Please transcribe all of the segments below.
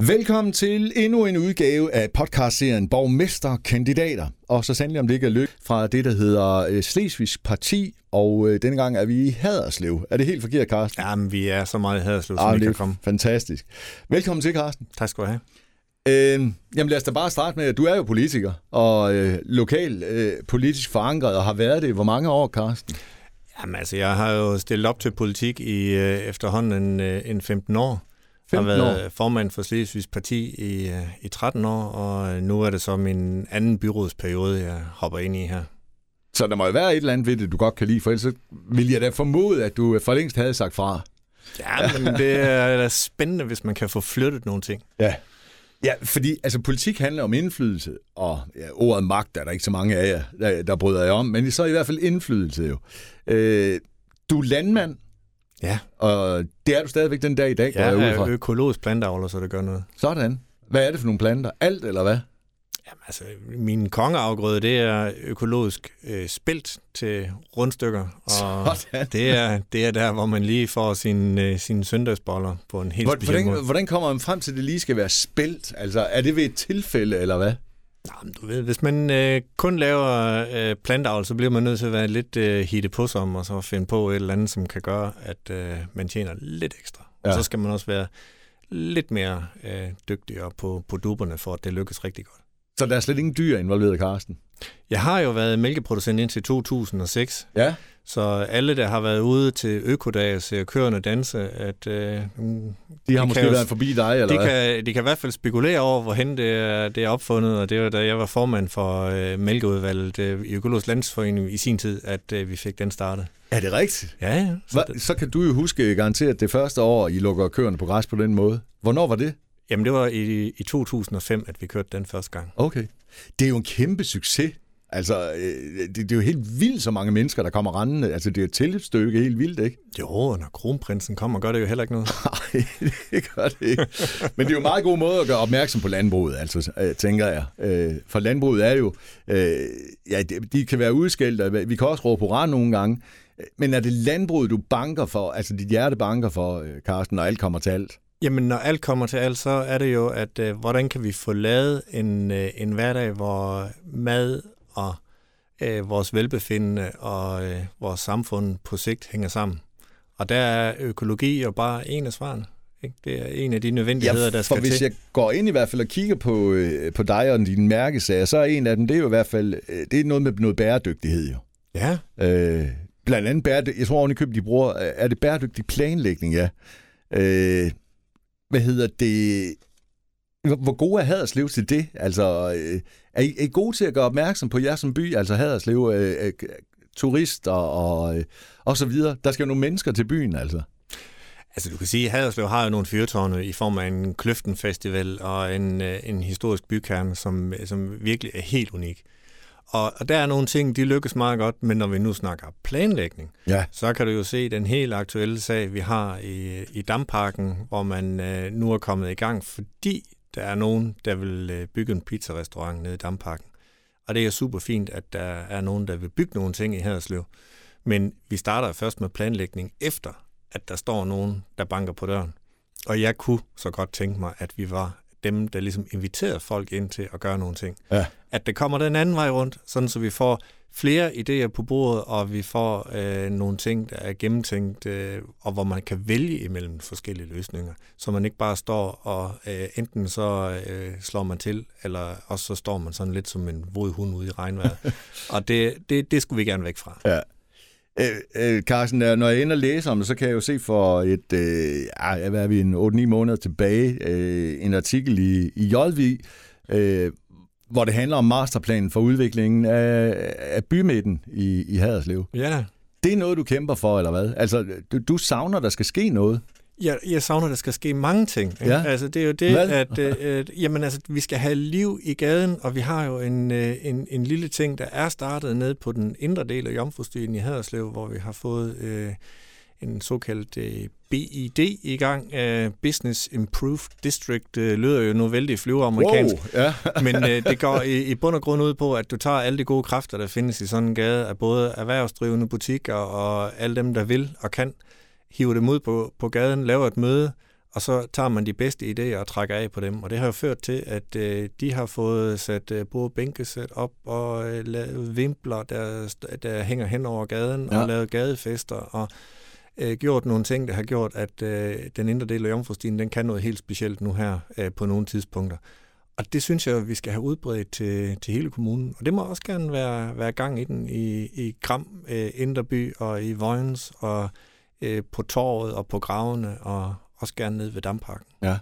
Velkommen til endnu en udgave af podcastserien Borgmesterkandidater. Og så sandelig om det ikke er lykke fra det, der hedder øh, Slesvigs Parti. Og øh, denne gang er vi i Haderslev. Er det helt forkert, Carsten? Jamen, vi er så meget i Haderslev, som Ah, vi kan komme. fantastisk. Velkommen til, Carsten. Tak skal du have. Øh, jamen lad os da bare starte med, at du er jo politiker og øh, lokal øh, politisk forankret og har været det i hvor mange år, Carsten? Jamen, altså, jeg har jo stillet op til politik i øh, efterhånden en, øh, en 15 år. 15 Jeg har været år. formand for Slesvigs Parti i, øh, i 13 år, og øh, nu er det så min anden byrådsperiode, jeg hopper ind i her. Så der må jo være et eller andet ved det, du godt kan lide, for ellers så vil jeg da formode, at du for længst havde sagt fra. Ja, men det er da spændende, hvis man kan få flyttet nogle ting. Ja. Ja, fordi altså, politik handler om indflydelse, og ja, ordet magt er der ikke så mange af jer, der, der bryder jeg om, men så i hvert fald indflydelse jo. Øh, du er landmand, Ja, og det er du stadigvæk den dag i dag, går jeg ud er fra. økologisk plantavler, så det gør noget. Sådan. Hvad er det for nogle planter? Alt eller hvad? Jamen, altså, min kongeafgrøde, det er økologisk øh, spelt til rundstykker, og Sådan. det er, det er der, hvor man lige får sin, øh, sine søndagsboller på en helt Hvordan, måde. hvordan kommer man frem til, at det lige skal være spældt? Altså, er det ved et tilfælde, eller hvad? Nå, men du ved, hvis man øh, kun laver øh, plantavl, så bliver man nødt til at være lidt øh, hitte på som, og så finde på et eller andet, som kan gøre, at øh, man tjener lidt ekstra. Ja. Og så skal man også være lidt mere øh, dygtigere på, på duberne, for at det lykkes rigtig godt. Så der er slet ingen dyr involveret, Karsten? Jeg har jo været mælkeproducent indtil 2006, Ja. Så alle, der har været ude til Økodag og ser køerne danse, at øh, mm, De har Det måske kan været forbi dig, eller de, kan, de kan i hvert fald spekulere over, hvorhen det er, det er opfundet, og det var da jeg var formand for øh, mælkeudvalget øh, i Økologisk Landsforening i sin tid, at øh, vi fik den startet. Er det rigtigt? Ja, ja. Så Hva? Så kan du jo huske garanteret det første år, I lukker køerne på græs på den måde. Hvornår var det? jamen, det var i, i 2005, at vi kørte den første gang. Okay. Det er jo en kæmpe succes. Altså, øh, det, det er jo helt vildt, så mange mennesker, der kommer rendende. Altså, det er et tilløbsstykke helt vildt, ikke? Jo, og når kronprinsen kommer, gør det jo heller ikke noget. Nej, det gør det ikke. Men det er jo en meget god måde at gøre opmærksom på landbruget, altså, øh, tænker jeg. Øh, For landbruget er jo... Ja, de kan være udskældt, og vi kan også råbe hurra nogle gange. Men er det landbruget, du banker for, altså dit hjerte banker for, Carsten, når alt kommer til alt? Jamen, når alt kommer til alt, så er det jo, at øh, hvordan kan vi få lavet en, øh, en hverdag, hvor mad og øh, vores velbefindende og øh, vores samfund på sigt hænger sammen. Og der er økologi jo bare en af svarene. Ikke? Det er en af de nødvendigheder, der for skal hvis til. jeg går ind i hvert fald og kigger på, øh, på dig og dine mærkesager, så er en af dem, det er jo i hvert fald, øh, det er noget med noget bæredygtighed jo. Ja, Øh, blandt andet bæredygtig, jeg tror oven i købet, de bruger, øh, er det bæredygtig planlægning, ja. Øh, hvad hedder det? Hvor hvor gode er Haderslev til det? Altså, øh, er, I, er I gode til at gøre opmærksom på jer som by, altså Haderslev, øh, øh, turister og, øh, og så videre? Der skal jo nogle mennesker til byen, altså. altså du kan sige, at Haderslev har jo nogle fyrtårne i form af en Kløften Festival og en, øh, en historisk bykerne, som, som virkelig er helt unik. Og, og der er nogle ting, de lykkes meget godt, men når vi nu snakker planlægning, Ja. så kan du jo se den helt aktuelle sag, vi har i, i Damparken, hvor man øh, nu er kommet i gang, fordi der er nogen, der vil øh, bygge en pizzarestaurant nede i Damparken. Og det er super fint, at der er nogen, der vil bygge nogle ting i Haderslev. Men vi starter først med planlægning efter, at der står nogen, der banker på døren. Og jeg kunne så godt tænke mig, at vi var dem, der ligesom inviterede folk ind til at gøre nogle ting. Ja. At det kommer den anden vej rundt, sådan så vi får flere idéer på bordet, og vi får øh, nogle ting, der er gennemtænkt, øh, og hvor man kan vælge imellem forskellige løsninger. Så man ikke bare står og øh, enten så øh, slår man til, eller også så står man sådan lidt som en våd hund ude i regnvejret. og det, det, det skulle vi gerne væk fra. Ja. Øh, øh, Carsten, når jeg ender og læser om det, så kan jeg jo se for et, øh, hvad er vi, en 8-9 måneder tilbage, øh, en artikel i, i JV, øh, hvor det handler om masterplanen for udviklingen af, af bymidten i, i Haderslev. Ja, Det er noget, du kæmper for, eller hvad? Altså, du, du savner, der skal ske noget. Jeg, jeg savner, der skal ske mange ting. Ikke? Ja. Altså, det er jo det, Hvad? at, øh, at jamen, altså, vi skal have liv i gaden, og vi har jo en, øh, en, en lille ting, der er startet ned på den indre del af Jomfrustien i Haderslev, hvor vi har fået øh, en såkaldt øh, BID i gang. Øh, Business Improved District øh, lyder jo nu vældig flyveamerikansk. Wow, ja. Men øh, det går i, i bund og grund ud på, at du tager alle de gode kræfter, der findes i sådan en gade, af både erhvervsdrivende butikker og alle dem, der vil og kan, hiver dem ud på, på gaden, laver et møde, og så tager man de bedste idéer og trækker af på dem. Og det har jo ført til, at øh, de har fået sat øh, både bænkesæt op og øh, lavet vimpler, der, der hænger hen over gaden, Ja. og lavet gadefester, og øh, gjort nogle ting, der har gjort, at øh, den indre del af Jomfrustien, den kan noget helt specielt nu her øh, på nogle tidspunkter. Og det synes jeg, vi skal have udbredt til, til hele kommunen. Og det må også gerne være, være gang i den i, i Gram, øh, Inderby og i Vojens og øh, på torvet og på gravene og også gerne ned ved Damparken. Ja.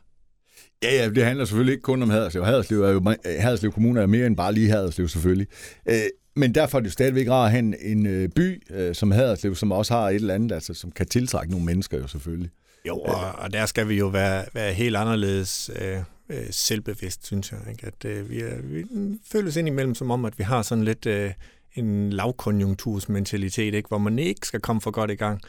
Ja, ja, det handler selvfølgelig ikke kun om Haderslev. Haderslev, er jo, Haderslev Kommune er mere end bare lige Haderslev, selvfølgelig. Øh, men derfor er det jo stadigvæk rart at have en, en øh, by øh, som Haderslev, som også har et eller andet, altså, som kan tiltrække nogle mennesker jo selvfølgelig. Jo, og, og der skal vi jo være, være helt anderledes øh, øh, selvbevidst, synes jeg. Ikke? At øh, vi, er, vi føles indimellem som om, at vi har sådan lidt øh, en lavkonjunktursmentalitet, ikke? hvor man ikke skal komme for godt i gang.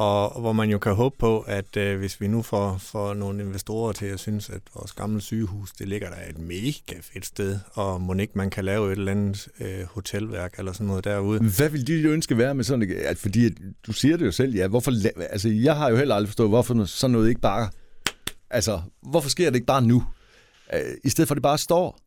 Og, hvor man jo kan håbe på, at øh, hvis vi nu får, får nogle investorer til at synes, at vores gamle sygehus, det ligger der et mega fedt sted, og må ikke man kan lave et eller andet øh, hotelværk eller sådan noget derude. Hvad vil de ønske være med sådan at, fordi du siger det jo selv, ja, hvorfor, altså jeg har jo heller aldrig forstået, hvorfor sådan noget ikke bare, altså hvorfor sker det ikke bare nu, øh, i stedet for at det bare står?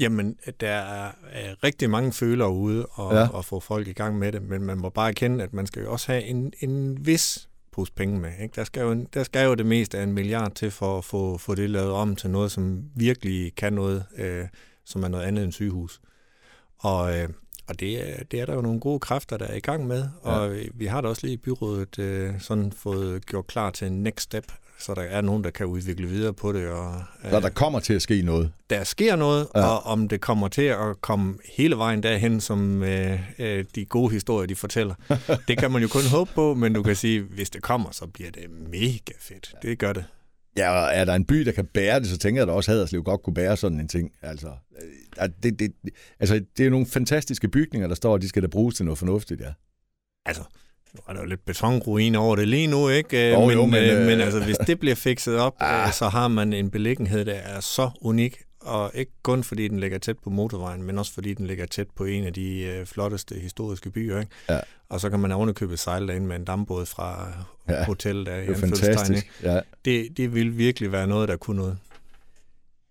Jamen, der er, er rigtig mange følere ude og, Ja. og få folk i gang med det, men man må bare erkende, at man skal jo også have en, en vis pose penge med. Ikke? Der, skal jo, en- der skal jo det meste af en milliard til for at få, få det lavet om til noget, som virkelig kan noget, øh, som er noget andet end sygehus. Og, øh, og det, er, det er der jo nogle gode kræfter, der er i gang med, og ja. vi har da også lige i byrådet øh, sådan fået gjort klar til en next step, så der er nogen, der kan udvikle videre på det. Og, øh, Så der kommer til at ske noget. der sker noget, Ja. og om det kommer til at komme hele vejen derhen, som øh, øh, de gode historier, de fortæller, det kan man jo kun håbe på, men du kan sige, hvis det kommer, så bliver det mega fedt. Det gør det. Ja, og er der en by, der kan bære det, så tænker jeg da også, at Haderslev godt kunne bære sådan en ting. Altså, det, det, altså, det er nogle fantastiske bygninger, der står, og de skal da bruges til noget fornuftigt, ja. Altså, nu er der jo lidt betonruin over det lige nu, ikke? Jo, men, jo, men, øh, øh, men altså, hvis det bliver fikset op, Ah. øh, så har man en beliggenhed, der er så unik, og ikke kun fordi den ligger tæt på motorvejen, men også fordi den ligger tæt på en af de øh, flotteste historiske byer, ikke? Ja. Og så kan man ovenikøbet sejle derind med en dambåd fra Ja, hotellet der i er fantastisk. Ja. Det, det vil virkelig være noget, der kunne noget.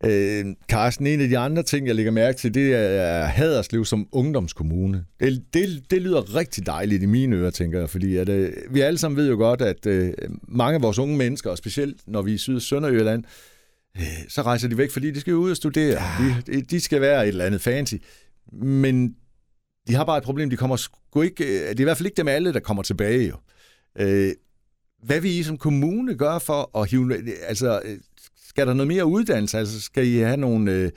Øh, Carsten, en af de andre ting, jeg lægger mærke til, det er Haderslev som ungdomskommune. Det, det, det lyder rigtig dejligt i mine ører, tænker jeg, fordi at, øh, vi alle sammen ved jo godt, at øh, mange af vores unge mennesker, og specielt når vi er i Syd- og Sønderjylland, øh, så rejser de væk, fordi de skal ud og studere. De, de skal være et eller andet fancy. Men de har bare et problem, de kommer sgu ikke, øh, det er i hvert fald ikke dem alle, der kommer tilbage jo. Øh, hvad vil I som kommune gøre for at hive, altså øh, skal der noget mere uddannelse? Altså skal I have nogle, øh,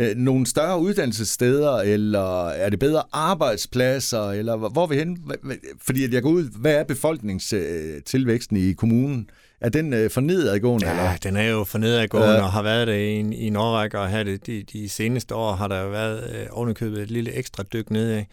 øh, nogle større uddannelsessteder, eller er det bedre arbejdspladser, eller hvor er vi hva- Fordi at jeg går ud, hvad er befolkningstilvæksten i kommunen? Er den øh, for nedadgående? Ja, eller? den er jo for nedadgående Ja. og har været det i i en årrække, og her det, de, de seneste år har der jo været øh, ovenikøbet et lille ekstra dyk nedad.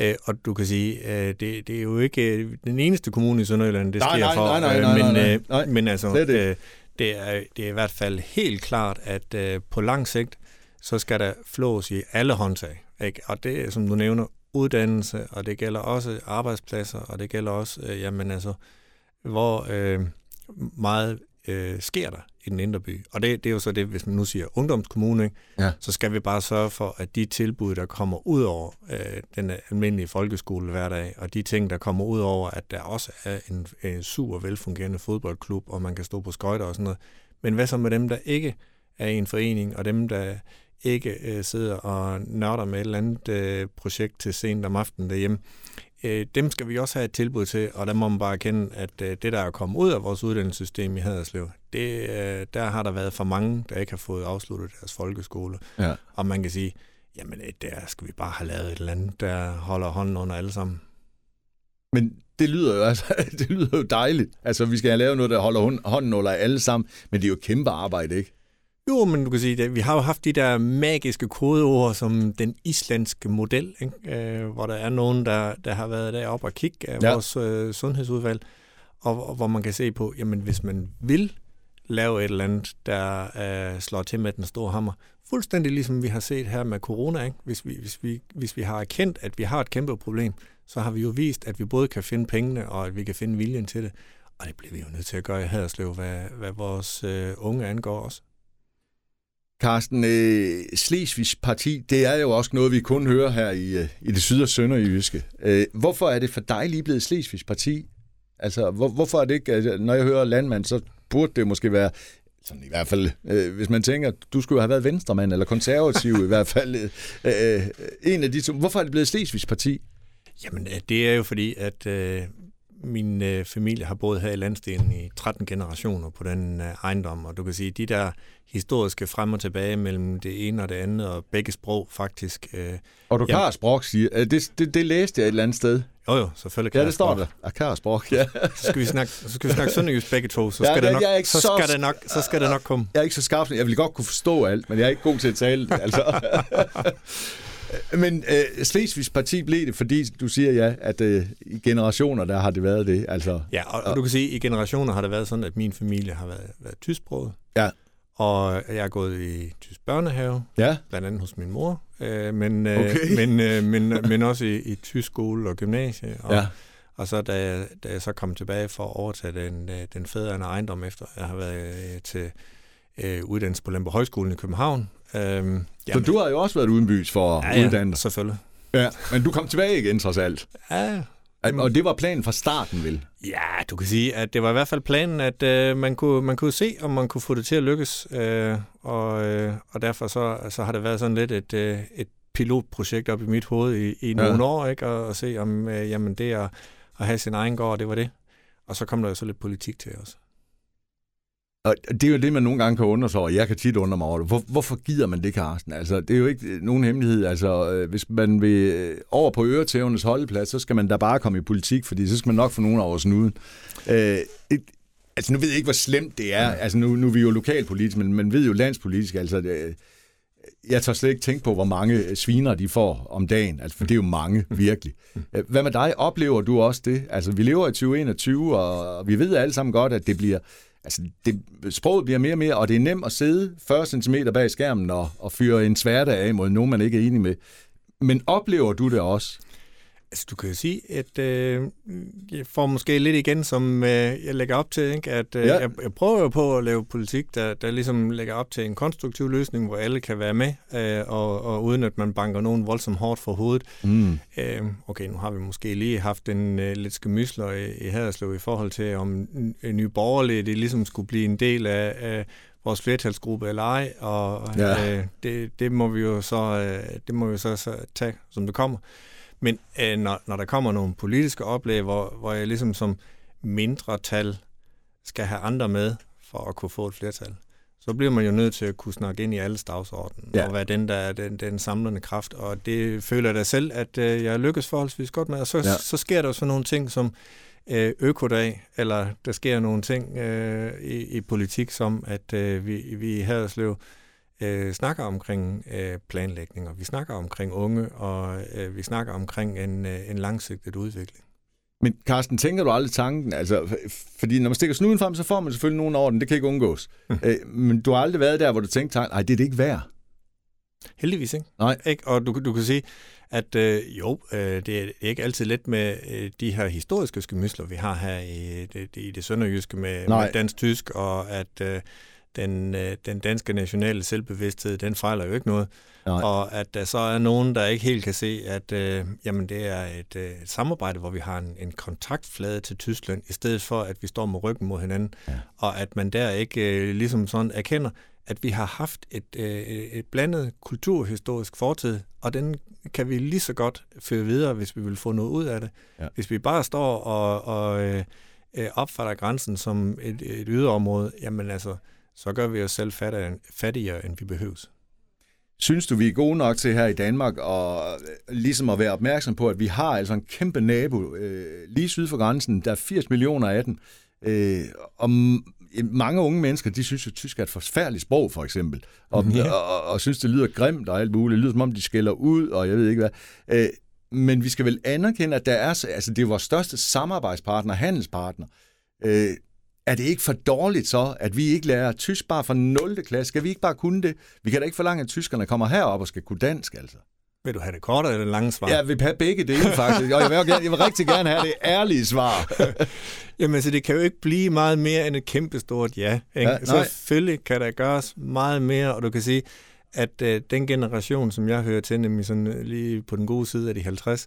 Øh, og du kan sige, øh, det, det er jo ikke øh, den eneste kommune i Sønderjylland, det Nej, sker nej, for. nej, nej, øh, nej, men, nej, øh, nej. men altså, øh, det, er, det er i hvert fald helt klart, at øh, på lang sigt, så skal der flås i alle håndtag. Ikke? Og det er, som du nævner, uddannelse, og det gælder også arbejdspladser, og det gælder også, øh, jamen altså, hvor øh, meget øh, sker der i den indre by. Og det, det er jo så det, hvis man nu siger ungdomskommune, ikke? Ja. så skal vi bare sørge for, at de tilbud, der kommer ud over øh, den almindelige folkeskole hverdag, og de ting, der kommer ud over, at der også er en, en super velfungerende fodboldklub, og man kan stå på skøjter og sådan noget. Men hvad så med dem, der ikke er i en forening, og dem, der ikke øh, sidder og nørder med et eller andet øh, projekt til sent om aftenen derhjemme, øh, dem skal vi også have et tilbud til, og der må man bare erkende, at øh, det, der er kommet ud af vores uddannelsessystem i Haderslev, det, øh, der har der været for mange, der ikke har fået afsluttet deres folkeskole. Ja. Og man kan sige, jamen øh, der skal vi bare have lavet et eller andet, der holder hånden under alle sammen. Men det lyder jo altså, det lyder jo dejligt. Altså, vi skal have lavet noget, der holder hånden under alle sammen, men det er jo kæmpe arbejde, ikke? Jo, men du kan sige, at vi har jo haft de der magiske kodeord som den islandske model, ikke? Øh, hvor der er nogen, der, der har været deroppe og kigge af ja. vores øh, sundhedsudvalg, og, og hvor man kan se på, jamen hvis man vil lave et eller andet, der øh, slår til med den store hammer, fuldstændig ligesom vi har set her med corona, ikke? Hvis, vi, hvis, vi, hvis vi har erkendt, at vi har et kæmpe problem, så har vi jo vist, at vi både kan finde pengene, og at vi kan finde viljen til det. Og det bliver vi jo nødt til at gøre i Haderslev, hvad, hvad vores øh, unge angår også. Carsten, øh, Slesvigs parti, det er jo også noget, vi kun hører her i, øh, i det syd- og sønderjyske. Øh, hvorfor er det for dig lige blevet Slesvigs parti? Altså, hvor, hvorfor er det ikke, altså, når jeg hører landmand, så burde det måske være, sådan i hvert fald, øh, hvis man tænker, du skulle have været venstremand eller konservativ i hvert fald, øh, øh, øh en af de to. Hvorfor er det blevet Slesvigs parti? Jamen, øh, det er jo fordi, at øh, min øh, familie har boet her i landstenen i 13 generationer på den øh, ejendom, og du kan sige, de der historiske frem og tilbage mellem det ene og det andet, og begge sprog faktisk. Øh, og du kan sprog, siger øh, det, det, det læste jeg et eller andet sted. Jo jo, selvfølgelig kan Ja, det står der. Akar sprog, ja. så skal vi snakke, så skal vi snakke sønderjysk begge to, så skal, ja, det, nok, så, så skal det nok, så skal det nok komme. Jeg er ikke så skarp, jeg vil godt kunne forstå alt, men jeg er ikke god til at tale altså. Men øh, Slesvigs parti blev det, fordi du siger ja, at øh, i generationer, der har det været det. Altså, ja, og, og du kan sige, at i generationer har det været sådan, at min familie har været, været tysksproget. Ja. Og jeg er gået i tysk børnehave, ja. blandt andet hos min mor, øh, men, øh, okay. men, øh, men, men også i, i tysk skole og gymnasie. Og, ja. og så da jeg, da jeg så kom tilbage for at overtage den, øh, den fædrende ejendom efter, jeg har været øh, til øh, uddannelse på Lemper Højskolen i København, Øhm, så du har jo også været udenbys for at ja, uddanne dig. selvfølgelig. Ja, men du kom tilbage igen trods alt. Ja. Og det var planen fra starten, vel? Ja, du kan sige, at det var i hvert fald planen, at øh, man, kunne, man kunne se, om man kunne få det til at lykkes. Øh, og, øh, og derfor så, så har det været sådan lidt et, øh, et pilotprojekt op i mit hoved i, i nogle ja. år, ikke? Og, og se, om øh, jamen, det at, at have sin egen gård, det var det. Og så kom der jo så lidt politik til os. Og det er jo det, man nogle gange kan undre sig over. Jeg kan tit undre mig over det. Hvor, hvorfor gider man det, Carsten? Altså, det er jo ikke nogen hemmelighed. Altså, øh, hvis man vil øh, over på øretævnes holdeplads, så skal man da bare komme i politik, fordi så skal man nok få nogen over snuden. Øh, et, altså, nu ved jeg ikke, hvor slemt det er. Altså, nu, nu er vi jo lokalpolitisk, men man ved jo landspolitisk. Altså, det, jeg tager slet ikke tænke på, hvor mange sviner de får om dagen. Altså, for det er jo mange, virkelig. Hvad med dig? Oplever du også det? Altså, vi lever i 2021, og vi ved alle sammen godt, at det bliver altså det, sproget bliver mere og mere, og det er nemt at sidde 40 cm bag skærmen og, og fyre en sværte af mod nogen, man ikke er enig med. Men oplever du det også? Altså, du kan jo sige, at øh, jeg får måske lidt igen, som øh, jeg lægger op til, ikke? at øh, ja. jeg, jeg prøver jo på at lave politik, der, der ligesom lægger op til en konstruktiv løsning, hvor alle kan være med, øh, og, og uden at man banker nogen voldsomt hårdt for hovedet. Mm. Øh, okay, nu har vi måske lige haft en øh, lidt skemysler i, i Haderslev i forhold til, om en ny borgerlige, det ligesom skulle blive en del af, af vores flertalsgruppe eller ej, og ja. øh, det, det må vi jo så, øh, det må vi så, så tage, som det kommer. Men øh, når, når der kommer nogle politiske oplæg, hvor, hvor jeg ligesom som mindretal skal have andre med for at kunne få et flertal, så bliver man jo nødt til at kunne snakke ind i alles dagsorden, ja. og være den, der er den, den samlende kraft. Og det føler jeg da selv, at øh, jeg lykkes forholdsvis godt med. Og så, ja. så sker der jo sådan nogle ting som øh, økodag, eller der sker nogle ting øh, i, i politik, som at øh, vi, vi i Haderslev øh, snakker omkring øh, planlægning, og vi snakker omkring unge, og øh, vi snakker omkring en, øh, en langsigtet udvikling. Men Carsten, tænker du aldrig tanken? Altså, fordi når man stikker snuden frem, så får man selvfølgelig nogen over den. Det kan ikke undgås. øh, men du har aldrig været der, hvor du tænkte, nej, det er det ikke værd. Heldigvis ikke. Nej. Ikke? Og du, du kan sige, at øh, jo, øh, det er ikke altid let med øh, de her historiske skemysler, vi har her i det, i det sønderjyske med, med dansk-tysk, og at øh, den, øh, den danske nationale selvbevidsthed, den fejler jo ikke noget. Nej. Og at der så er nogen, der ikke helt kan se, at øh, jamen, det er et, øh, et samarbejde, hvor vi har en, en kontaktflade til Tyskland, i stedet for, at vi står med ryggen mod hinanden. Ja. Og at man der ikke øh, ligesom sådan erkender, at vi har haft et, øh, et blandet kulturhistorisk fortid, og den kan vi lige så godt føre videre, hvis vi vil få noget ud af det. Ja. Hvis vi bare står og, og øh, øh opfatter grænsen som et, et yderområde, jamen altså, så gør vi os selv fattigere, end vi behøves. Synes du, vi er gode nok til her i Danmark og ligesom at være opmærksom på, at vi har altså en kæmpe nabo øh, lige syd for grænsen. Der er 80 millioner af dem. Øh, og mange unge mennesker, de synes at tysk er et forfærdeligt sprog, for eksempel. Og, ja. og, og, og synes, det lyder grimt og alt muligt. Det lyder, som om de skælder ud, og jeg ved ikke hvad. Øh, men vi skal vel anerkende, at der er, altså, det er vores største samarbejdspartner, handelspartner. Øh, er det ikke for dårligt så, at vi ikke lærer tysk bare fra 0. klasse? Skal vi ikke bare kunne det? Vi kan da ikke forlange, at tyskerne kommer herop og skal kunne dansk, altså. Vil du have det korte eller det lange svar? Ja, vi vil have begge dele, faktisk. Og jeg vil, jeg vil rigtig gerne have det ærlige svar. Jamen, så det kan jo ikke blive meget mere end et kæmpestort ja. Ikke? ja nej. Selvfølgelig kan der gøres meget mere, og du kan sige, at øh, den generation, som jeg hører til, nemlig sådan øh, lige på den gode side af de 50,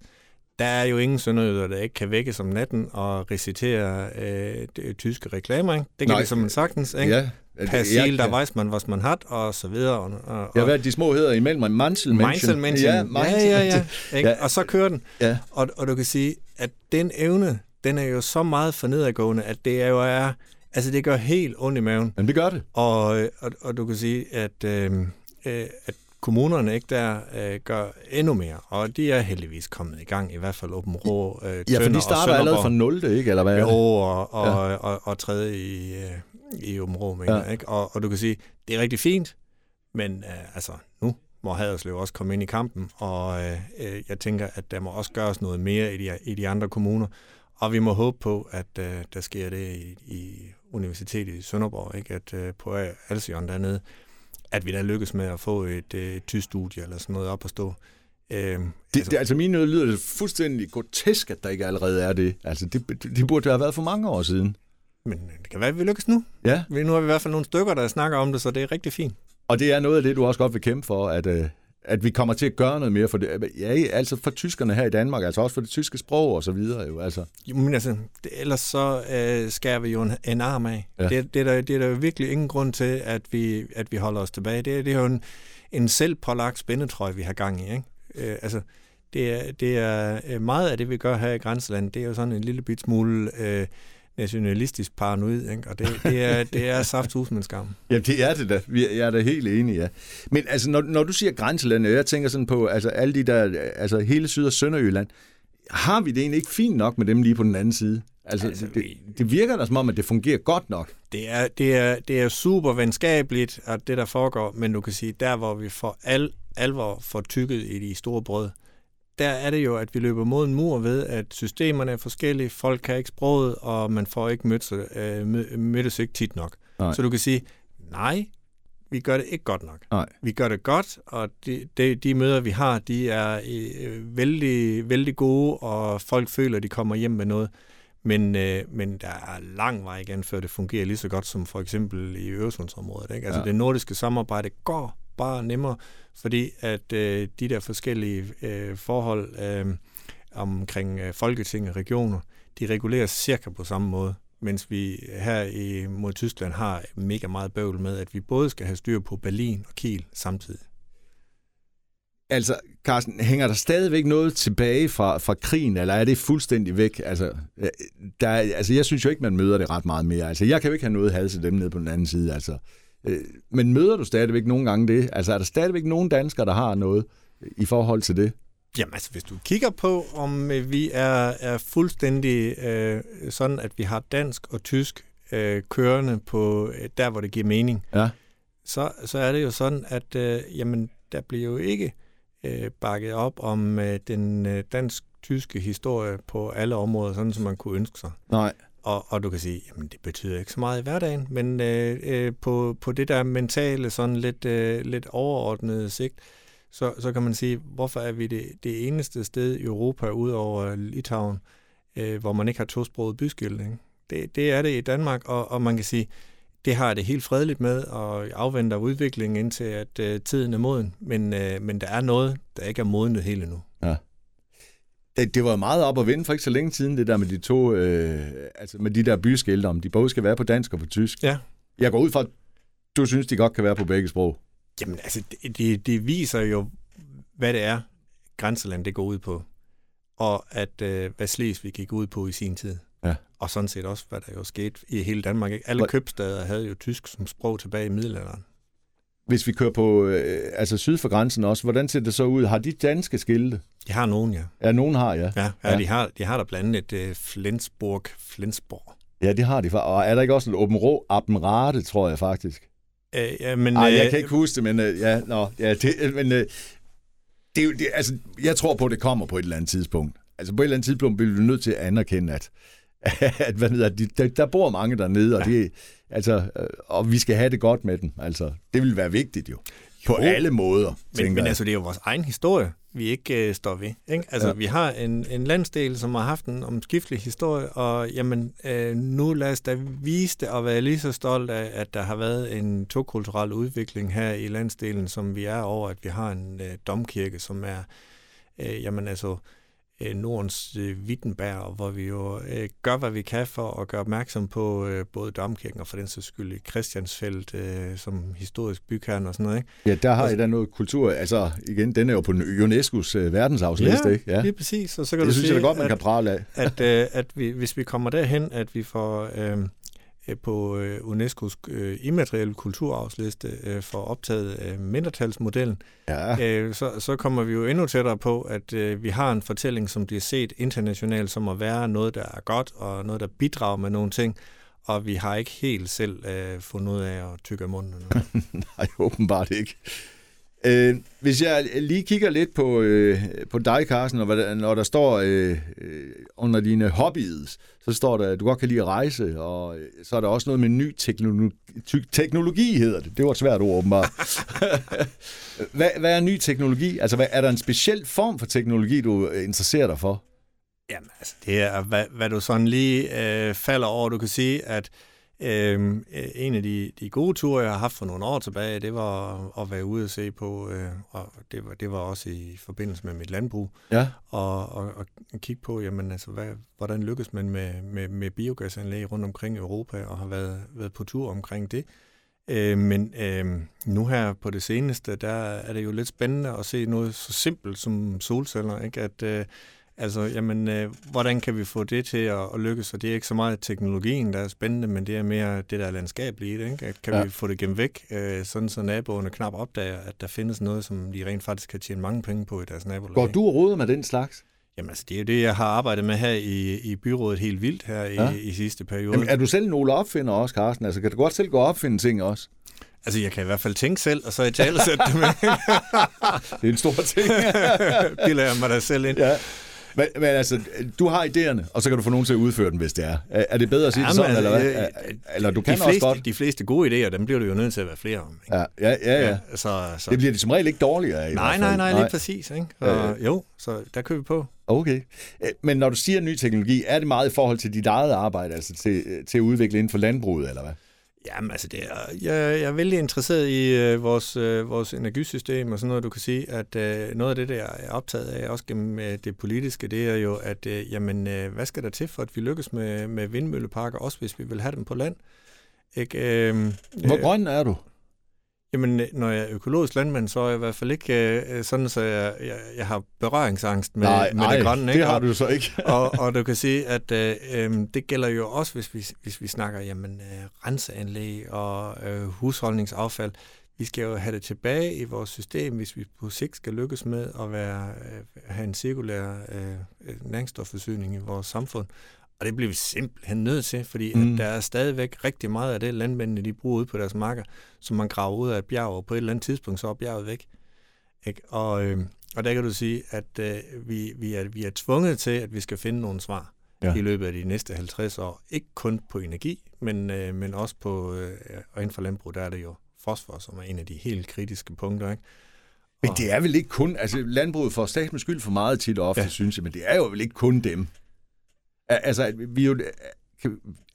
der er jo ingen sønderjyder, der ikke kan vække som natten og recitere øh, de, tyske reklamer. Ikke? Det kan Nej. de som en sagtens. Ikke? Ja. Persil, der weiß man, was man hat, og så videre. Og, og, ja, hvad de små hedder imellem? Manselmenschen. Manselmenschen. Ja, ja, ja, ja, ikke? ja. Og så kører den. Ja. Og, og du kan sige, at den evne, den er jo så meget for nedadgående, at det er jo er, altså det gør helt ondt i maven. Men det gør det. Og, og, og du kan sige, at, øh, øh at kommunerne ikke der øh, gør endnu mere, og de er heldigvis kommet i gang, i hvert fald Åben Rå, øh, Ja, for de starter allerede fra 0, ikke? Eller hvad jo, og, og, ja. og, og, og tredje i, øh, i Åben Rå, mener, ja. ikke? Og, og du kan sige, det er rigtig fint, men øh, altså, nu må Haderslev også komme ind i kampen, og øh, øh, jeg tænker, at der må også gøres noget mere i de, i de andre kommuner, og vi må håbe på, at øh, der sker det i, i Universitetet i Sønderborg, ikke? at øh, på Alsion dernede, at vi da lykkes med at få et øh, tysk studie eller sådan noget op at stå. Øh, det, altså, det, altså mine nød lyder det fuldstændig grotesk, at der ikke allerede er det. Altså det, det burde have været for mange år siden. Men det kan være, at vi lykkes nu. Ja. Nu har vi i hvert fald nogle stykker, der snakker om det, så det er rigtig fint. Og det er noget af det, du også godt vil kæmpe for, at, øh, at vi kommer til at gøre noget mere for det. Ja, altså for tyskerne her i Danmark, altså også for det tyske sprog og så videre. Jo, altså. Jo, men altså, det, ellers så øh, skærer vi jo en, en arm af. Ja. Det, det, er der, det er der virkelig ingen grund til, at vi, at vi holder os tilbage. Det, det er jo en, en selvpålagt spændetrøje, vi har gang i. Ikke? Øh, altså, det er, det er øh, meget af det, vi gør her i Grænseland, det er jo sådan en lille bit smule... Øh, nationalistisk paranoid, ikke? og det, det er, det er safthus med skam. Ja, det er det da. Jeg er da helt enig, ja. Men altså, når, når du siger grænselandet, jeg tænker sådan på, altså alle de der, altså hele Syd- og Sønderjylland, har vi det egentlig ikke fint nok med dem lige på den anden side? Altså, altså det, det virker da som om, at det fungerer godt nok. Det er, det er, det er super venskabeligt, at det der foregår, men du kan sige, der hvor vi for al alvor får tykket i de store brød, der er det jo, at vi løber mod en mur ved, at systemerne er forskellige, folk kan ikke sproget, og man får ikke mødt, øh, mødtes ikke tit nok. Nej. Så du kan sige, nej, vi gør det ikke godt nok. Nej. Vi gør det godt, og de, de, de møder, vi har, de er øh, vældig, vældig gode, og folk føler, at de kommer hjem med noget. Men, øh, men der er lang vej igen, før det fungerer lige så godt som for eksempel i Øresundsområdet. Ikke? Altså ja. det nordiske samarbejde går bare nemmere, fordi at øh, de der forskellige øh, forhold øh, omkring øh, folketing og regioner, de reguleres cirka på samme måde, mens vi her i mod Tyskland har mega meget bøvl med, at vi både skal have styr på Berlin og Kiel samtidig. Altså, Carsten, hænger der stadigvæk noget tilbage fra, fra krigen, eller er det fuldstændig væk? Altså, øh, der, altså, jeg synes jo ikke, man møder det ret meget mere. Altså, jeg kan jo ikke have noget had til dem nede på den anden side. Altså, men møder du stadigvæk nogle gange det? Altså er der stadigvæk nogle danskere, der har noget i forhold til det? Jamen altså, hvis du kigger på, om øh, vi er, er fuldstændig øh, sådan, at vi har dansk og tysk øh, kørende på øh, der, hvor det giver mening, ja. så, så er det jo sådan, at øh, jamen, der bliver jo ikke øh, bakket op om øh, den øh, dansk-tyske historie på alle områder, sådan som man kunne ønske sig. Nej. Og, og du kan sige, jamen det betyder ikke så meget i hverdagen, men øh, øh, på, på det der mentale, sådan lidt, øh, lidt overordnede sigt, så, så kan man sige, hvorfor er vi det, det eneste sted i Europa, ud over Litauen, øh, hvor man ikke har tosproget byskilt. Det, det er det i Danmark, og, og man kan sige, det har det helt fredeligt med, og afventer udviklingen indtil, at øh, tiden er moden. Men, øh, men der er noget, der ikke er modnet helt endnu. Ja det, var meget op at vinde for ikke så længe siden, det der med de to, øh, altså med de der byskilte, om de både skal være på dansk og på tysk. Ja. Jeg går ud fra, at du synes, de godt kan være på begge sprog. Jamen altså, det, det, det viser jo, hvad det er, grænseland det går ud på. Og at øh, hvad Slesvig gik ud på i sin tid. Ja. Og sådan set også, hvad der jo skete i hele Danmark. Ikke? Alle købstader havde jo tysk som sprog tilbage i middelalderen. Hvis vi kører på øh, altså syd for grænsen også, hvordan ser det så ud? Har de danske skilte? De har nogen, ja. Ja, nogen har, ja. Ja, ja, ja. De, har, de har der blandt andet et uh, Flensburg, Flensborg. Ja, det har de. Og er der ikke også en Åben Rå, Appenrate, tror jeg faktisk? Øh, ja, men, Ej, jeg øh, kan ikke huske det, men øh, ja, nå, ja, det, men øh, det, er det, altså, jeg tror på, at det kommer på et eller andet tidspunkt. Altså på et eller andet tidspunkt bliver vi nødt til at anerkende, at, at hvad hedder, de, der, der bor mange dernede, og, det, altså, øh, og vi skal have det godt med dem. Altså, det vil være vigtigt jo. På Jo. alle måder, Men, men altså, det er jo vores egen historie, vi ikke øh, står ved. Ikke? Altså, Ja. ja. vi har en, en landsdel, som har haft en omskiftelig historie, og jamen, øh, nu lad os da vise det og være lige så stolt af, at der har været en tokulturel udvikling her i landsdelen, som vi er over, at vi har en øh, domkirke, som er, øh, jamen altså, øh, Nordens øh, Wittenberg, hvor vi jo øh, gør, hvad vi kan for at gøre opmærksom på øh, både domkirken og for den sags skyld i Christiansfeld øh, som historisk bykern og sådan noget. Ikke? Ja, der har I da noget kultur. Altså, igen, den er jo på UNESCO's øh, verdensarvsliste, ikke? Ja, lige præcis. Og så kan Det du synes se, jeg da godt, man at, kan prale af. at, øh, at vi, hvis vi kommer derhen, at vi får øh, øh, på øh, UNESCO's øh, immaterielle kulturarvsliste øh, får optaget øh, mindretalsmodellen, Ja, øh, så, så kommer vi jo endnu tættere på, at øh, vi har en fortælling, som bliver set internationalt som at være noget, der er godt, og noget, der bidrager med nogle ting, og vi har ikke helt selv øh, fundet ud af at tykke af munden. nej, åbenbart ikke. Øh, hvis jeg lige kigger lidt på, øh, på dig, Carsten, og hvad der, når der står øh, øh, under dine hobbies, så står der, at du godt kan lide at rejse, og øh, så er der også noget med ny teknologi, teknologi hedder det. Det var et svært ord, åbenbart. hvad, hvad er ny teknologi? Altså, hvad, er der en speciel form for teknologi, du øh, interesserer dig for? Jamen, altså, det er, hvad, hvad du sådan lige øh, falder over. Du kan sige, at øh, en af de, de gode ture, jeg har haft for nogle år tilbage, det var at være ude og se på, øh, og det var, det var også i forbindelse med mit landbrug, Ja, og, og, og kigge på, jamen, altså, hvad, hvordan lykkes man med, med, med biogasanlæg rundt omkring i Europa, og har været, været på tur omkring det. Øh, men øh, nu her på det seneste, der er det jo lidt spændende at se noget så simpelt som solceller, ikke? At, øh, altså, jamen, øh, hvordan kan vi få det til at, at lykkes? Og det er ikke så meget teknologien, der er spændende, men det er mere det, der er landskabelige i det, ikke? At kan Ja. vi få det gemt væk, øh, sådan så naboerne knap opdager, at der findes noget, som de rent faktisk kan tjene mange penge på i deres nabolag. går du og med den slags? Jamen altså, det er jo det, jeg har arbejdet med her i, i byrådet helt vildt her i, Ja. ja. i sidste periode. Jamen, er du selv nogle opfinder også, Carsten? Altså, kan du godt selv gå og opfinde ting også? Altså, jeg kan i hvert fald tænke selv, og så i tale sætte det med. Det er en stor ting. Bilder jeg mig da selv ind. ja. Men, men altså, du har idéerne, og så kan du få nogen til at udføre den, hvis det er. Er, det bedre at sige det sådan, eller hvad? øh, Er- Eller du kan de også fleste, godt. De fleste gode idéer, dem bliver du jo nødt til at være flere om. Ikke? Ja, ja, ja. ja. Så, så, Det bliver de som regel ikke dårligere af. nej, nej, nej, lige præcis. Ikke? Så, Øh. Jo, så der kører vi på. Okay. Øh, Men når du siger ny teknologi, er det meget i forhold til dit eget arbejde, altså til, til at udvikle inden for landbruget, eller hvad? Jamen altså, det er, jeg, jeg er vældig interesseret i øh, vores, øh, vores energisystem og sådan noget. Du kan sige, at øh, noget af det, der jeg er optaget af, også gennem øh, det politiske, det er jo, at øh, jamen, øh, hvad skal der til for, at vi lykkes med, med vindmølleparker, også hvis vi vil have dem på land? Ikke, øh, Hvor grøn er du? Jamen, øh, når jeg er økologisk landmand, så er jeg i hvert fald ikke øh, sådan, så jeg, jeg, jeg har berøringsangst med, nej, med nej, det grønne. det ikke? har Og- du så ikke. og, og du kan sige, at øh, øh, det gælder jo også, hvis vi, hvis vi snakker jamen, øh, renseanlæg og øh, husholdningsaffald. Vi skal jo have det tilbage i vores system, hvis vi på sigt skal lykkes med at være, øh, have en cirkulær øh, næringsstofforsyning i vores samfund. Og det bliver vi simpelthen nødt til, fordi Mm. at der er stadigvæk rigtig meget af det, landmændene de bruger ude på deres marker, som man graver ud af et bjerg, og på et eller andet tidspunkt, så er bjerget væk. Ikke? Og, øh, og der kan du sige, at øh, vi, vi, er, vi er tvunget til, at vi skal finde nogle svar Ja. i løbet af de næste 50 år. Ikke kun på energi, men, øh, men også på, øh, og inden for landbrug, der er det jo fosfor, som er en af de helt kritiske punkter. Ikke? Men det er vel ikke kun, altså landbruget får statsens skyld for meget tit og ofte. Ja. synes jeg, men det er jo vel ikke kun dem. Al- Altså, vi jo,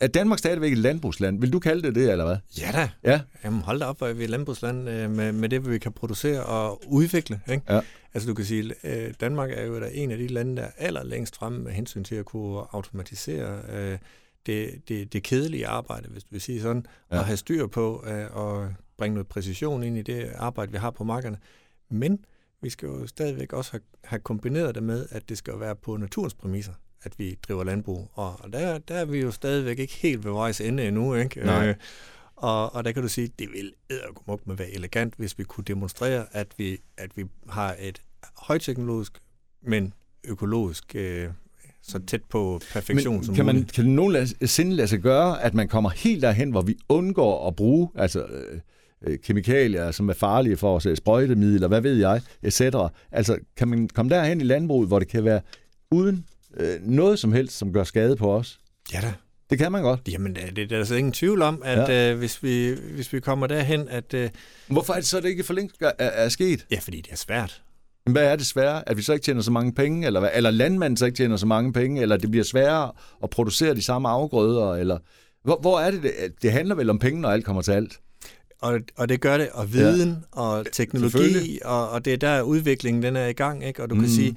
er Danmark stadigvæk et landbrugsland? Vil du kalde det det, eller hvad? Ja da. Ja. Jamen hold da op, hvor er vi et landbrugsland øh, med, med det, vi kan producere og udvikle. Ikke? Ja. Altså du kan sige, øh, Danmark er jo da en af de lande, der er allerlængst fremme med hensyn til at kunne automatisere øh, det, det, det kedelige arbejde, hvis vi siger sådan, Ja. og have styr på øh, og bringe noget præcision ind i det arbejde, vi har på markerne. Men vi skal jo stadigvæk også have, have kombineret det med, at det skal være på naturens præmisser, at vi driver landbrug. Og, der, der er vi jo stadigvæk ikke helt ved vejs ende endnu. Ikke? Nej. Øh, Og, og der kan du sige, det vil eddergumuk med være elegant, hvis vi kunne demonstrere, at vi, at vi har et højteknologisk, men økologisk øh, så tæt på perfektion Men som kan, man, muligt. kan det nogensinde lade sig gøre, at man kommer helt derhen, hvor vi undgår at bruge altså, øh, øh, kemikalier, som er farlige for os, øh, sprøjtemidler, hvad ved jeg, etc. Altså, kan man komme derhen i landbruget, hvor det kan være uden øh, noget som helst, som gør skade på os? Ja da. Det kan man godt. Jamen, det er der altså ingen tvivl om, at ja. øh, hvis, vi, hvis vi kommer derhen, at... Øh, Hvorfor er det så, det ikke for længst er, er sket? ja, fordi det er svært. Hvad er det svære? At vi så ikke tjener så mange penge? Eller, eller landmanden så ikke tjener så mange penge? Eller det bliver sværere at producere de samme afgrøder? Eller, hvor, hvor er det, det? Det handler vel om penge, når alt kommer til alt. Og, og det gør det, og viden ja. og teknologi, og, og det er der udviklingen den er i gang, ikke? Og du mm. kan sige,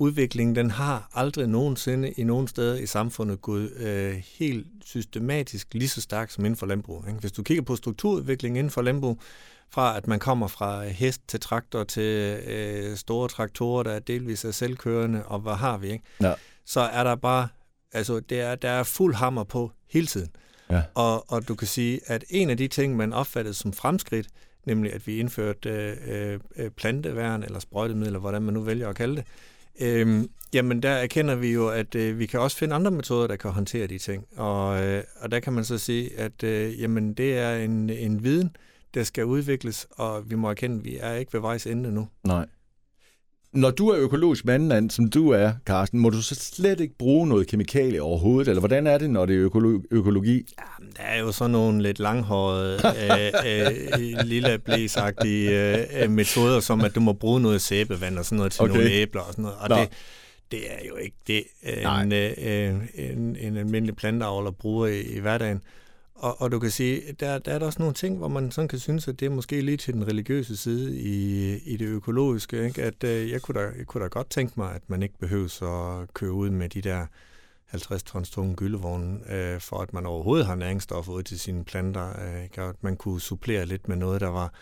udviklingen den har aldrig nogensinde i nogen steder i samfundet gået øh, helt systematisk lige så stærkt som inden for landbrug. Ikke? Hvis du kigger på strukturudviklingen inden for landbrug, fra at man kommer fra hest til traktor til øh, store traktorer, der er delvis er selvkørende, og hvad har vi, ikke? Ja. så er der bare, altså det er, der er fuld hammer på hele tiden. Ja. Og, og du kan sige, at en af de ting, man opfattede som fremskridt, nemlig at vi indførte øh, øh, planteværn eller sprøjtemidler, hvordan man nu vælger at kalde det, øh, jamen der erkender vi jo, at øh, vi kan også finde andre metoder, der kan håndtere de ting. Og, øh, og der kan man så sige, at øh, jamen, det er en, en viden, der skal udvikles, og vi må erkende, at vi er ikke ved vejs ende nu. Nej. Når du er økologisk mandmand, som du er, Carsten, må du så slet ikke bruge noget kemikalie overhovedet? Eller hvordan er det, når det er økolo- økologi? Jamen, der er jo sådan nogle lidt langhårede, øh, øh, lille blæsagtige øh, metoder, som at du må bruge noget sæbevand og sådan noget til Okay. nogle æbler og sådan noget. Og Nå. det, det er jo ikke det, en, øh, en, en almindelig planteavler bruger i, i hverdagen. Og, og du kan sige, der, der er der også nogle ting, hvor man sådan kan synes, at det er måske lige til den religiøse side i, i det økologiske. Ikke? At øh, jeg, kunne da, jeg kunne da godt tænke mig, at man ikke behøver at køre ud med de der 50 tons tunge gyldevogne, øh, for at man overhovedet har næringsstoffer ud til sine planter. Øh, ikke? Og at man kunne supplere lidt med noget, der var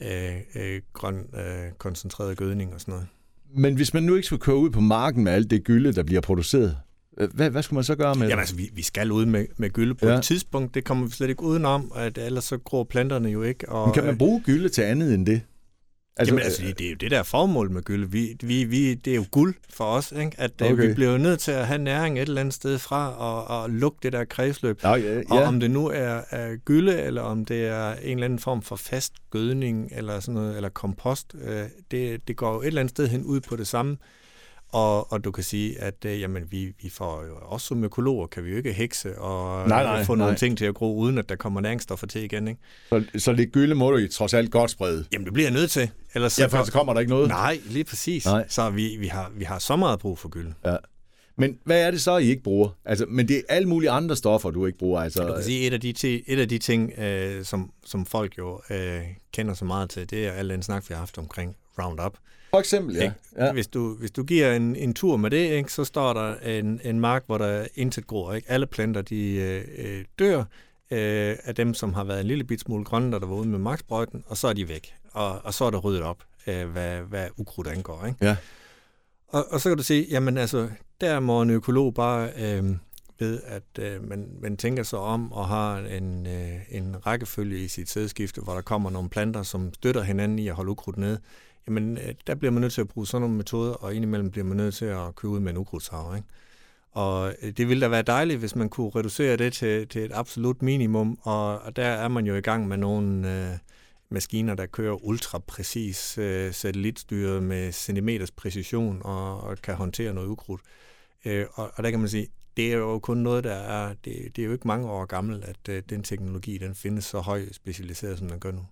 øh, øh, grøn øh, koncentreret gødning og sådan noget. Men hvis man nu ikke skulle køre ud på marken med alt det gylde, der bliver produceret, hvad, hvad skulle man så gøre med Jamen det? altså, vi, vi skal ud med, med gylde på Ja. et tidspunkt. Det kommer vi slet ikke udenom, at ellers så gror planterne jo ikke. Og, Men kan man bruge gylde til andet end det? Altså, Jamen altså, det er jo det der formål med gylde. Vi, vi, vi, det er jo guld for os, ikke? at Okay. vi bliver jo nødt til at have næring et eller andet sted fra og, og lukke det der kredsløb. Ja, ja, Og ja. om det nu er, er gylde, eller om det er en eller anden form for fast gødning, eller sådan noget, eller kompost, øh, det, det går jo et eller andet sted hen ud på det samme. Og, og du kan sige, at øh, jamen, vi, vi får jo også som økologer, kan vi jo ikke hekse og Nej, nej, få nogle nej. ting til at gro, uden at der kommer næringsstoffer til igen. Ikke? Så, så lidt gylde må du i trods alt godt sprede. Jamen, det bliver jeg nødt til. Ellers Ja, for så kommer der ikke noget. Nej, lige præcis. Nej. Så vi, vi, har, vi har så meget brug for gylde. Ja. Men hvad er det så, I ikke bruger? Altså, men det er alle mulige andre stoffer, du ikke bruger. Altså, Du kan sige, et af de, ti- et af de ting, øh, som, som folk jo øh, kender så meget til, det er al den snak, vi har haft omkring Roundup. For eksempel, ja. Ikke? ja. Hvis, du, hvis du giver en, en tur med det, ikke, så står der en, en mark, hvor der intet gror. Ikke? Alle planter de øh, øh, dør øh, af dem, som har været en lille bit smule grønne, der var ude med marksprøjten, og så er de væk. Og, og så er der ryddet op, øh, hvad, hvad ukrudt angår. Ikke? Ja. Og, og så kan du sige, jamen altså, der må en økolog bare øh, ved, at øh, man, man tænker sig om og har en, øh, en rækkefølge i sit sædskifte, hvor der kommer nogle planter, som støtter hinanden i at holde ukrudt nede. Jamen, øh, der bliver man nødt til at bruge sådan nogle metoder, og indimellem bliver man nødt til at købe ud med en ukrudtshav, ikke? Og øh, det ville da være dejligt, hvis man kunne reducere det til, til et absolut minimum, og, og der er man jo i gang med nogle øh, maskiner, der kører ultrapræcis øh, satellitstyret med centimeters præcision og, og kan håndtere noget ukrudt. Øh, og, og der kan man sige, det er jo kun noget, der er, det, det er jo ikke mange år gammel, at øh, den teknologi, den findes så højt specialiseret, som den gør nu.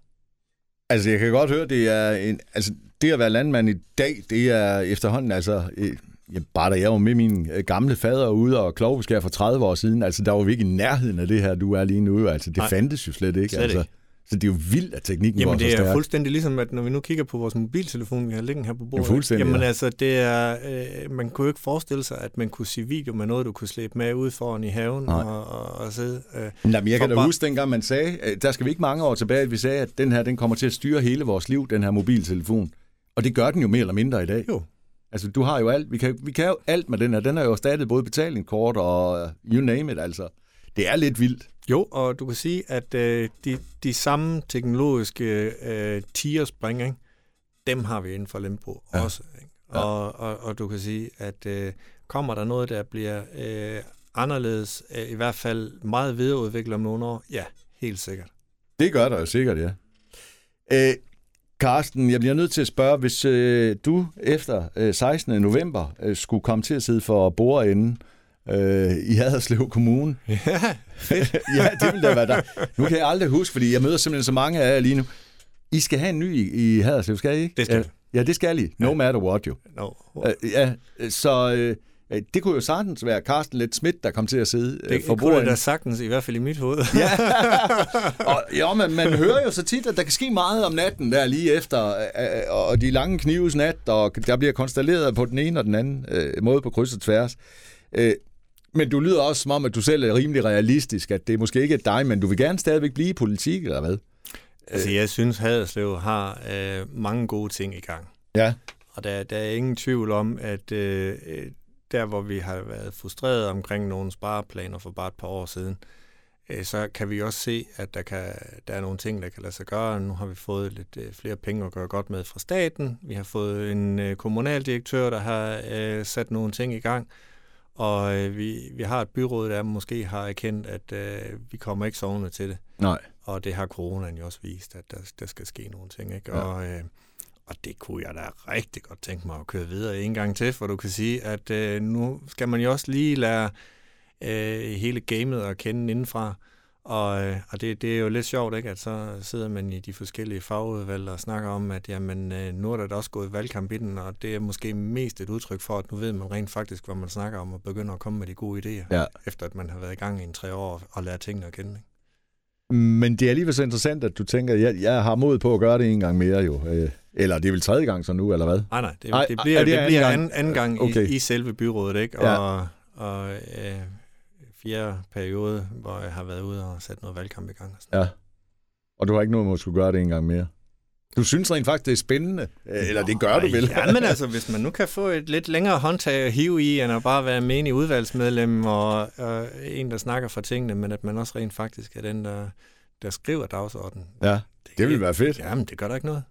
Altså, jeg kan godt høre, det er en, altså, det at være landmand i dag, det er efterhånden, altså, øh, ja, bare da jeg var med min øh, gamle fader ude og klovbeskær for 30 år siden, altså, der var vi ikke i nærheden af det her, du er lige nu. Altså, det Nej. fandtes jo slet ikke. Slet altså. ikke. Så det er jo vildt, at teknikken går Jamen så det er stærkt. jo fuldstændig ligesom, at når vi nu kigger på vores mobiltelefon, vi har liggende her på bordet. fuldstændig, Jamen ja. altså, det er, øh, man kunne jo ikke forestille sig, at man kunne se video med noget, du kunne slæbe med ud foran i haven Nej. og, og, og sidde. Øh. Nej, men jeg kan da bare- huske dengang, man sagde, øh, der skal vi ikke mange år tilbage, at vi sagde, at den her, den kommer til at styre hele vores liv, den her mobiltelefon. Og det gør den jo mere eller mindre i dag. Jo. Altså, du har jo alt. Vi kan, vi kan jo alt med den her. Den er jo erstattet både betalingskort og uh, you name it, altså. Det er lidt vildt. Jo, og du kan sige, at øh, de, de samme teknologiske øh, tierspring, ikke? dem har vi inden for Lembo ja. også. Ikke? Ja. Og, og, og du kan sige, at øh, kommer der noget, der bliver øh, anderledes, øh, i hvert fald meget videreudviklet om nogle år, ja, helt sikkert. Det gør der jo sikkert, ja. Øh, Carsten, jeg bliver nødt til at spørge, hvis øh, du efter øh, 16. november øh, skulle komme til at sidde for bordenden øh, i Haderslev Kommune. Ja, fedt. ja, det vil da være der. Nu kan jeg aldrig huske, fordi jeg møder simpelthen så mange af jer lige nu. I skal have en ny i, i Haderslev, skal I ikke? Det skal ja, ja, det skal I. No matter what, jo. No. Øh, ja, så øh, det kunne jo sagtens være Carsten Let Schmidt, der kom til at sidde øh, Det, for det kunne da sagtens, i hvert fald i mit hoved. Ja, og, jo, men man hører jo så tit, at der kan ske meget om natten der lige efter, øh, øh, og de lange knives nat, og der bliver konstateret på den ene og den anden øh, måde på kryds og tværs. Øh, men du lyder også som om, at du selv er rimelig realistisk, at det måske ikke er dig, men du vil gerne stadigvæk blive i politik, eller hvad? Altså, jeg synes, Haderslev har øh, mange gode ting i gang. Ja. Og der, der er ingen tvivl om, at øh, øh, der, hvor vi har været frustreret omkring nogle spareplaner for bare et par år siden, øh, så kan vi også se, at der, kan, der er nogle ting, der kan lade sig gøre. Nu har vi fået lidt øh, flere penge at gøre godt med fra staten. Vi har fået en øh, kommunaldirektør, der har øh, sat nogle ting i gang. Og øh, vi, vi har et byråd, der måske har erkendt, at øh, vi kommer ikke sovende til det. Nej. Og det har coronaen jo også vist, at der, der skal ske nogle ting. Ikke? Ja. Og, øh, og det kunne jeg da rigtig godt tænke mig at køre videre en gang til, for du kan sige, at øh, nu skal man jo også lige lære øh, hele gamet at kende indenfra. Og, øh, og det, det er jo lidt sjovt, ikke? at så sidder man i de forskellige fagudvalg og snakker om, at jamen, øh, nu er der da også gået valgkamp i den, og det er måske mest et udtryk for, at nu ved man rent faktisk, hvad man snakker om, og begynder at komme med de gode idéer, Ja. efter at man har været i gang i en tre år og lært tingene at kende. Ikke? Men det er alligevel så interessant, at du tænker, at jeg, jeg har mod på at gøre det en gang mere jo. Øh, Eller det er vel tredje gang så nu, eller hvad? Nej, nej, det, Ej, det er bliver, det det, det anden bliver gang? anden, anden gang Okay. i, i selve byrådet, ikke? Ja. Og, og øh, fjerde periode, hvor jeg har været ude og sat noget valgkamp i gang. Og sådan. Ja. Og du har ikke noget mod at skulle gøre det en gang mere? Du synes rent faktisk, det er spændende? Øh, Eller det gør du vel? Ja, men altså, hvis man nu kan få et lidt længere håndtag at hive i, end at bare være menig udvalgsmedlem og, og en, der snakker for tingene, men at man også rent faktisk er den, der, der skriver dagsordenen. Ja, det vil være fedt. Jamen, det gør der ikke noget.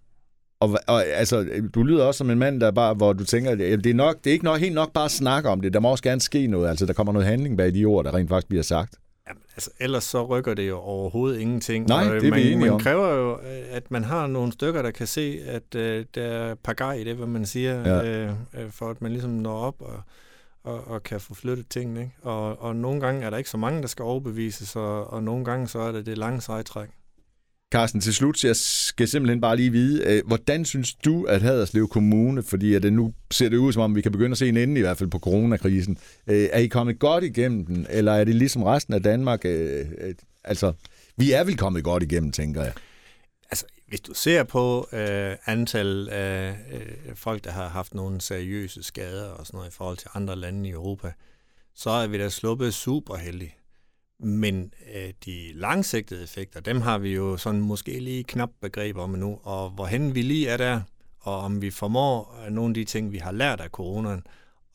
Og, og altså, du lyder også som en mand, der bare, hvor du tænker, det er, nok, det er ikke nok, helt nok bare at snakke om det. Der må også gerne ske noget. Altså, der kommer noget handling bag de ord, der rent faktisk bliver sagt. Jamen, altså, ellers så rykker det jo overhovedet ingenting. Nej, Og, det er vi man, enige man om. kræver jo, øh, at man har nogle stykker, der kan se, at øh, der er par i det, hvad man siger, Ja. øh, øh, for at man ligesom når op og, og, og kan få flyttet tingene. Ikke? Og, og nogle gange er der ikke så mange, der skal overbevises, og, og nogle gange så er det det lange sejtræk. Carsten, til slut, jeg skal simpelthen bare lige vide, øh, hvordan synes du, at Haderslev Kommune, fordi at det nu ser det ud som om, vi kan begynde at se en ende i hvert fald på coronakrisen, øh, er I kommet godt igennem den, eller er det ligesom resten af Danmark? Øh, øh, altså, vi er vel kommet godt igennem, tænker jeg. Altså, hvis du ser på øh, antal af øh, folk, der har haft nogle seriøse skader og sådan noget i forhold til andre lande i Europa, så er vi da sluppet super heldige. Men øh, de langsigtede effekter, dem har vi jo sådan måske lige knap begreb om nu, og hvorhen vi lige er der, og om vi formår øh, nogle af de ting, vi har lært af coronaen,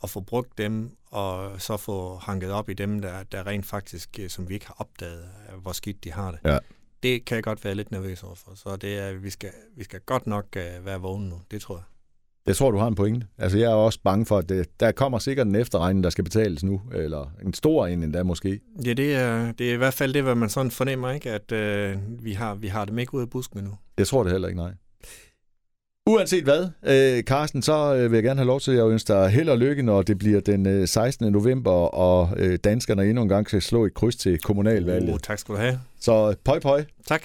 at få brugt dem, og så få hanket op i dem, der, der rent faktisk, øh, som vi ikke har opdaget, øh, hvor skidt de har det. Ja. Det kan jeg godt være lidt nervøs overfor, så det er, vi, skal, vi skal godt nok være vågne nu, det tror jeg. Jeg tror, du har en pointe. Altså, jeg er også bange for, at det, der kommer sikkert en efterregning, der skal betales nu, eller en stor en endda måske. Ja, det er, det er i hvert fald det, hvad man sådan fornemmer, ikke? at uh, vi, har, vi har dem ikke ude af busken endnu. Jeg tror det heller ikke, nej. Uanset hvad, øh, Carsten, så øh, vil jeg gerne have lov til at ønske dig held og lykke, når det bliver den øh, 16. november, og øh, danskerne endnu en gang skal slå et kryds til kommunalvalget. Oh, tak skal du have. Så pøj pøj. Tak.